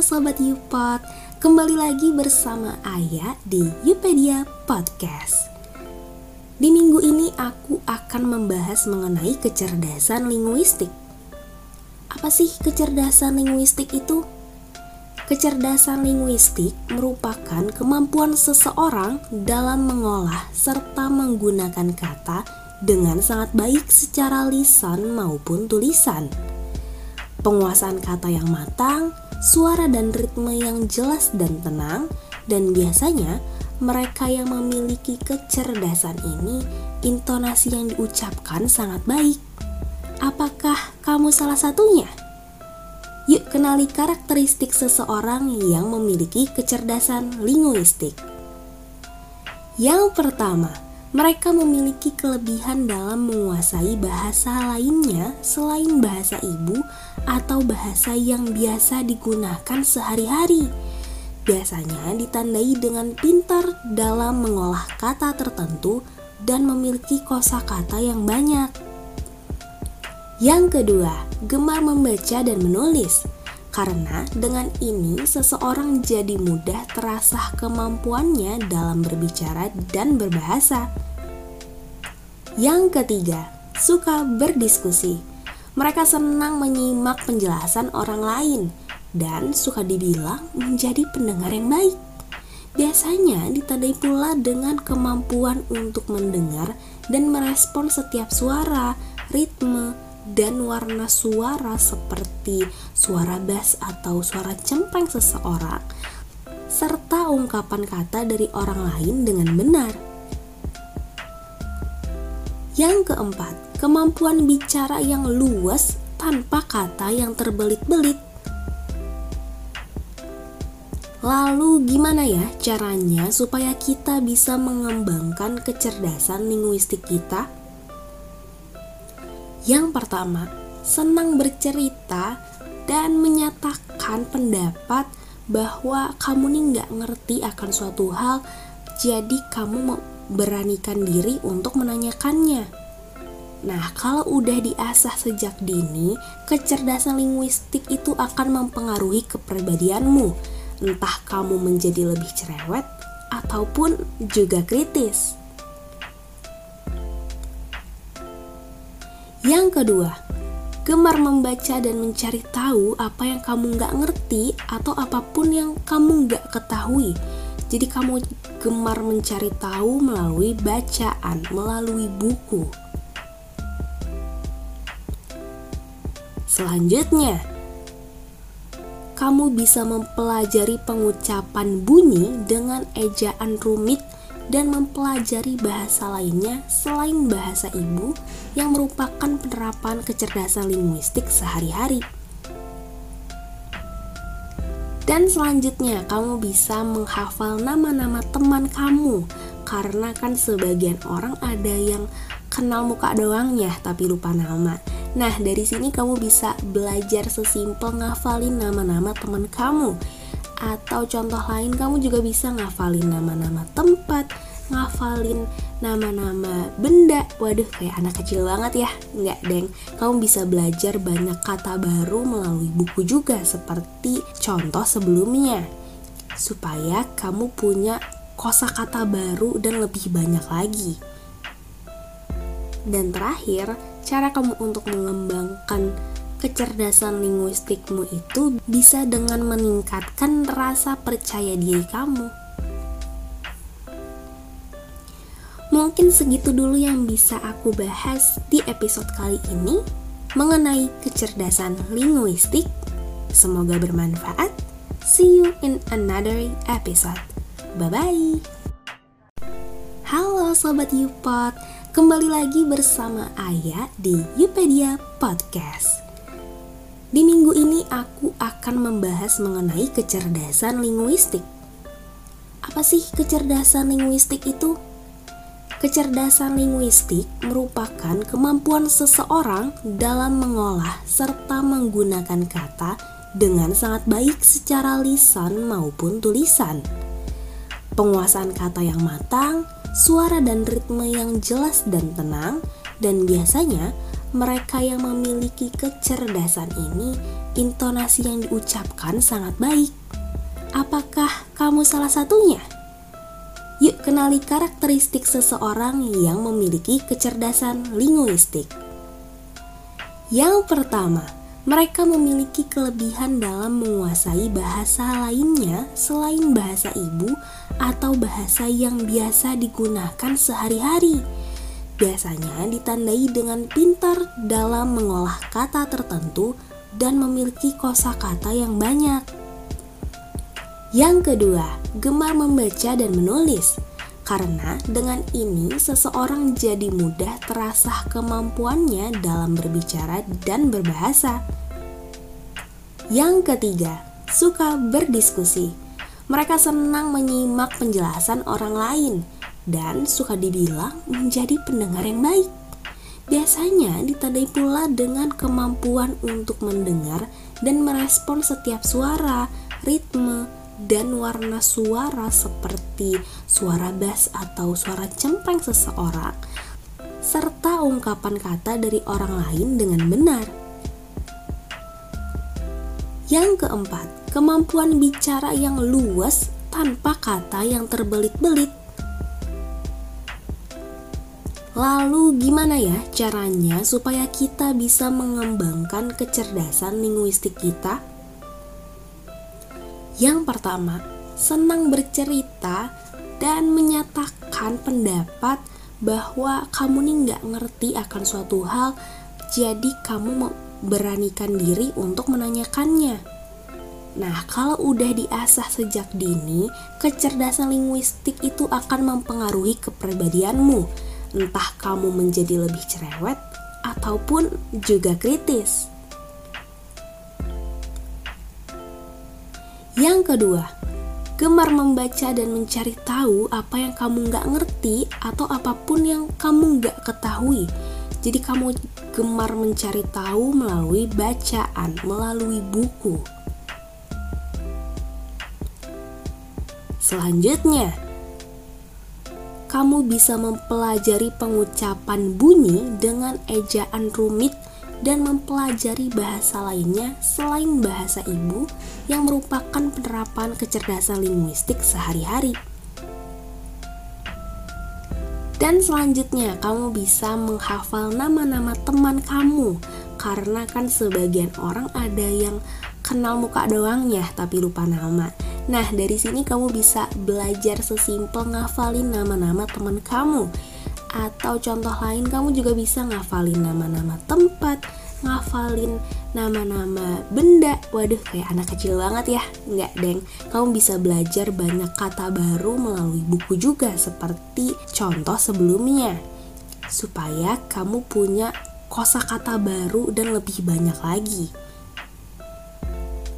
Halo Sobat Yupot, kembali lagi bersama Ayah di Yupedia Podcast. Di minggu ini aku akan membahas mengenai kecerdasan linguistik. Apa sih kecerdasan linguistik itu? Kecerdasan linguistik merupakan kemampuan seseorang dalam mengolah serta menggunakan kata dengan sangat baik secara lisan maupun tulisan. Penguasaan kata yang matang, suara dan ritme yang jelas dan tenang, dan biasanya mereka yang memiliki kecerdasan ini, intonasi yang diucapkan sangat baik. Apakah kamu salah satunya? Yuk kenali karakteristik seseorang yang memiliki kecerdasan linguistik. Yang pertama, mereka memiliki kelebihan dalam menguasai bahasa lainnya selain bahasa ibu atau bahasa yang biasa digunakan sehari-hari. Biasanya ditandai dengan pintar dalam mengolah kata tertentu dan memiliki kosakata yang banyak. Yang kedua, gemar membaca dan menulis. Karena dengan ini seseorang jadi mudah terasah kemampuannya dalam berbicara dan berbahasa. Yang ketiga, suka berdiskusi. Mereka senang menyimak penjelasan orang lain dan suka dibilang menjadi pendengar yang baik. Biasanya ditandai pula dengan kemampuan untuk mendengar dan merespon setiap suara, ritme, dan warna suara seperti suara bass atau suara cempreng seseorang, serta ungkapan kata dari orang lain dengan benar. Yang keempat, kemampuan bicara yang luas tanpa kata yang terbelit-belit. Lalu gimana ya caranya supaya kita bisa mengembangkan kecerdasan linguistik kita? Yang pertama, senang bercerita dan menyatakan pendapat bahwa kamu nih nggak ngerti akan suatu hal, jadi kamu beranikan diri untuk menanyakannya. Nah, kalau udah diasah sejak dini, kecerdasan linguistik itu akan mempengaruhi kepribadianmu. Entah kamu menjadi lebih cerewet ataupun juga kritis. Yang kedua, gemar membaca dan mencari tahu apa yang kamu nggak ngerti atau apa pun yang kamu nggak ketahui. Jadi kamu gemar mencari tahu melalui bacaan, melalui buku. Selanjutnya, kamu bisa mempelajari pengucapan bunyi dengan ejaan rumit dan mempelajari bahasa lainnya selain bahasa ibu yang merupakan penerapan kecerdasan linguistik sehari-hari. Dan selanjutnya, kamu bisa menghafal nama-nama teman kamu karena kan sebagian orang ada yang kenal muka doang ya tapi lupa nama. Nah, dari sini kamu bisa belajar sesimpel ngafalin nama-nama teman kamu atau contoh lain kamu juga bisa ngafalin nama-nama tempat, ngafalin nama-nama benda. Waduh, kayak anak kecil banget ya. Enggak, Deng. Kamu bisa belajar banyak kata baru melalui buku juga seperti contoh sebelumnya. Supaya kamu punya kosakata baru dan lebih banyak lagi. Dan terakhir, cara kamu untuk mengembangkan kecerdasan linguistikmu itu bisa dengan meningkatkan rasa percaya diri kamu. Mungkin segitu dulu yang bisa aku bahas di episode kali ini mengenai kecerdasan linguistik. Semoga bermanfaat. See you in another episode. Bye bye. Halo sobat Yupot, kembali lagi bersama Ayah di Yupedia Podcast. Di minggu ini aku akan membahas mengenai kecerdasan linguistik. Apa sih kecerdasan linguistik itu? Kecerdasan linguistik merupakan kemampuan seseorang dalam mengolah serta menggunakan kata dengan sangat baik secara lisan maupun tulisan. Penguasaan kata yang matang, suara dan ritme yang jelas dan tenang, dan biasanya mereka yang memiliki kecerdasan ini, intonasi yang diucapkan sangat baik. Apakah kamu salah satunya? Yuk kenali karakteristik seseorang yang memiliki kecerdasan linguistik. Yang pertama, mereka memiliki kelebihan dalam menguasai bahasa lainnya selain bahasa ibu atau bahasa yang biasa digunakan sehari-hari. Biasanya ditandai dengan pintar dalam mengolah kata tertentu dan memiliki kosakata yang banyak. Yang kedua, gemar membaca dan menulis. Karena dengan ini seseorang jadi mudah terasah kemampuannya dalam berbicara dan berbahasa. Yang ketiga, suka berdiskusi. Mereka senang menyimak penjelasan orang lain dan suka dibilang menjadi pendengar yang baik. Biasanya ditandai pula dengan kemampuan untuk mendengar dan merespon setiap suara, ritme, dan warna suara seperti suara bass atau suara cempreng seseorang, serta ungkapan kata dari orang lain dengan benar. Yang keempat, kemampuan bicara yang luas tanpa kata yang terbelit-belit. Lalu gimana ya caranya supaya kita bisa mengembangkan kecerdasan linguistik kita? Yang pertama, senang bercerita dan menyatakan pendapat bahwa kamu nih nggak ngerti akan suatu hal, jadi kamu beranikan diri untuk menanyakannya. Nah, kalau udah diasah sejak dini, kecerdasan linguistik itu akan mempengaruhi kepribadianmu. Entah kamu menjadi lebih cerewet ataupun juga kritis. Yang kedua, gemar membaca dan mencari tahu apa yang kamu nggak ngerti atau apa pun yang kamu nggak ketahui. Jadi kamu gemar mencari tahu melalui bacaan, melalui buku. Selanjutnya, kamu bisa mempelajari pengucapan bunyi dengan ejaan rumit dan mempelajari bahasa lainnya selain bahasa ibu yang merupakan penerapan kecerdasan linguistik sehari-hari. Dan selanjutnya, kamu bisa menghafal nama-nama teman kamu karena kan sebagian orang ada yang kenal muka doang ya tapi lupa nama. Nah, dari sini kamu bisa belajar sesimpel ngafalin nama-nama teman kamu. Atau contoh lain kamu juga bisa ngafalin nama-nama tempat, ngafalin nama-nama benda. Waduh kayak anak kecil banget ya. Nggak deng. Kamu bisa belajar banyak kata baru melalui buku juga seperti contoh sebelumnya. Supaya kamu punya kosakata baru dan lebih banyak lagi.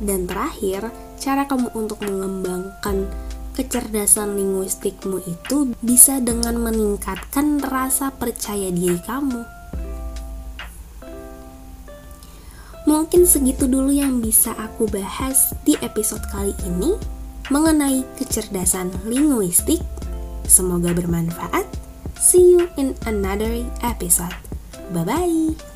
Dan terakhir cara kamu untuk mengembangkan kecerdasan linguistikmu itu bisa dengan meningkatkan rasa percaya diri kamu Mungkin segitu dulu yang bisa aku bahas di episode kali ini mengenai kecerdasan linguistik. Semoga bermanfaat. See you in another episode. Bye bye.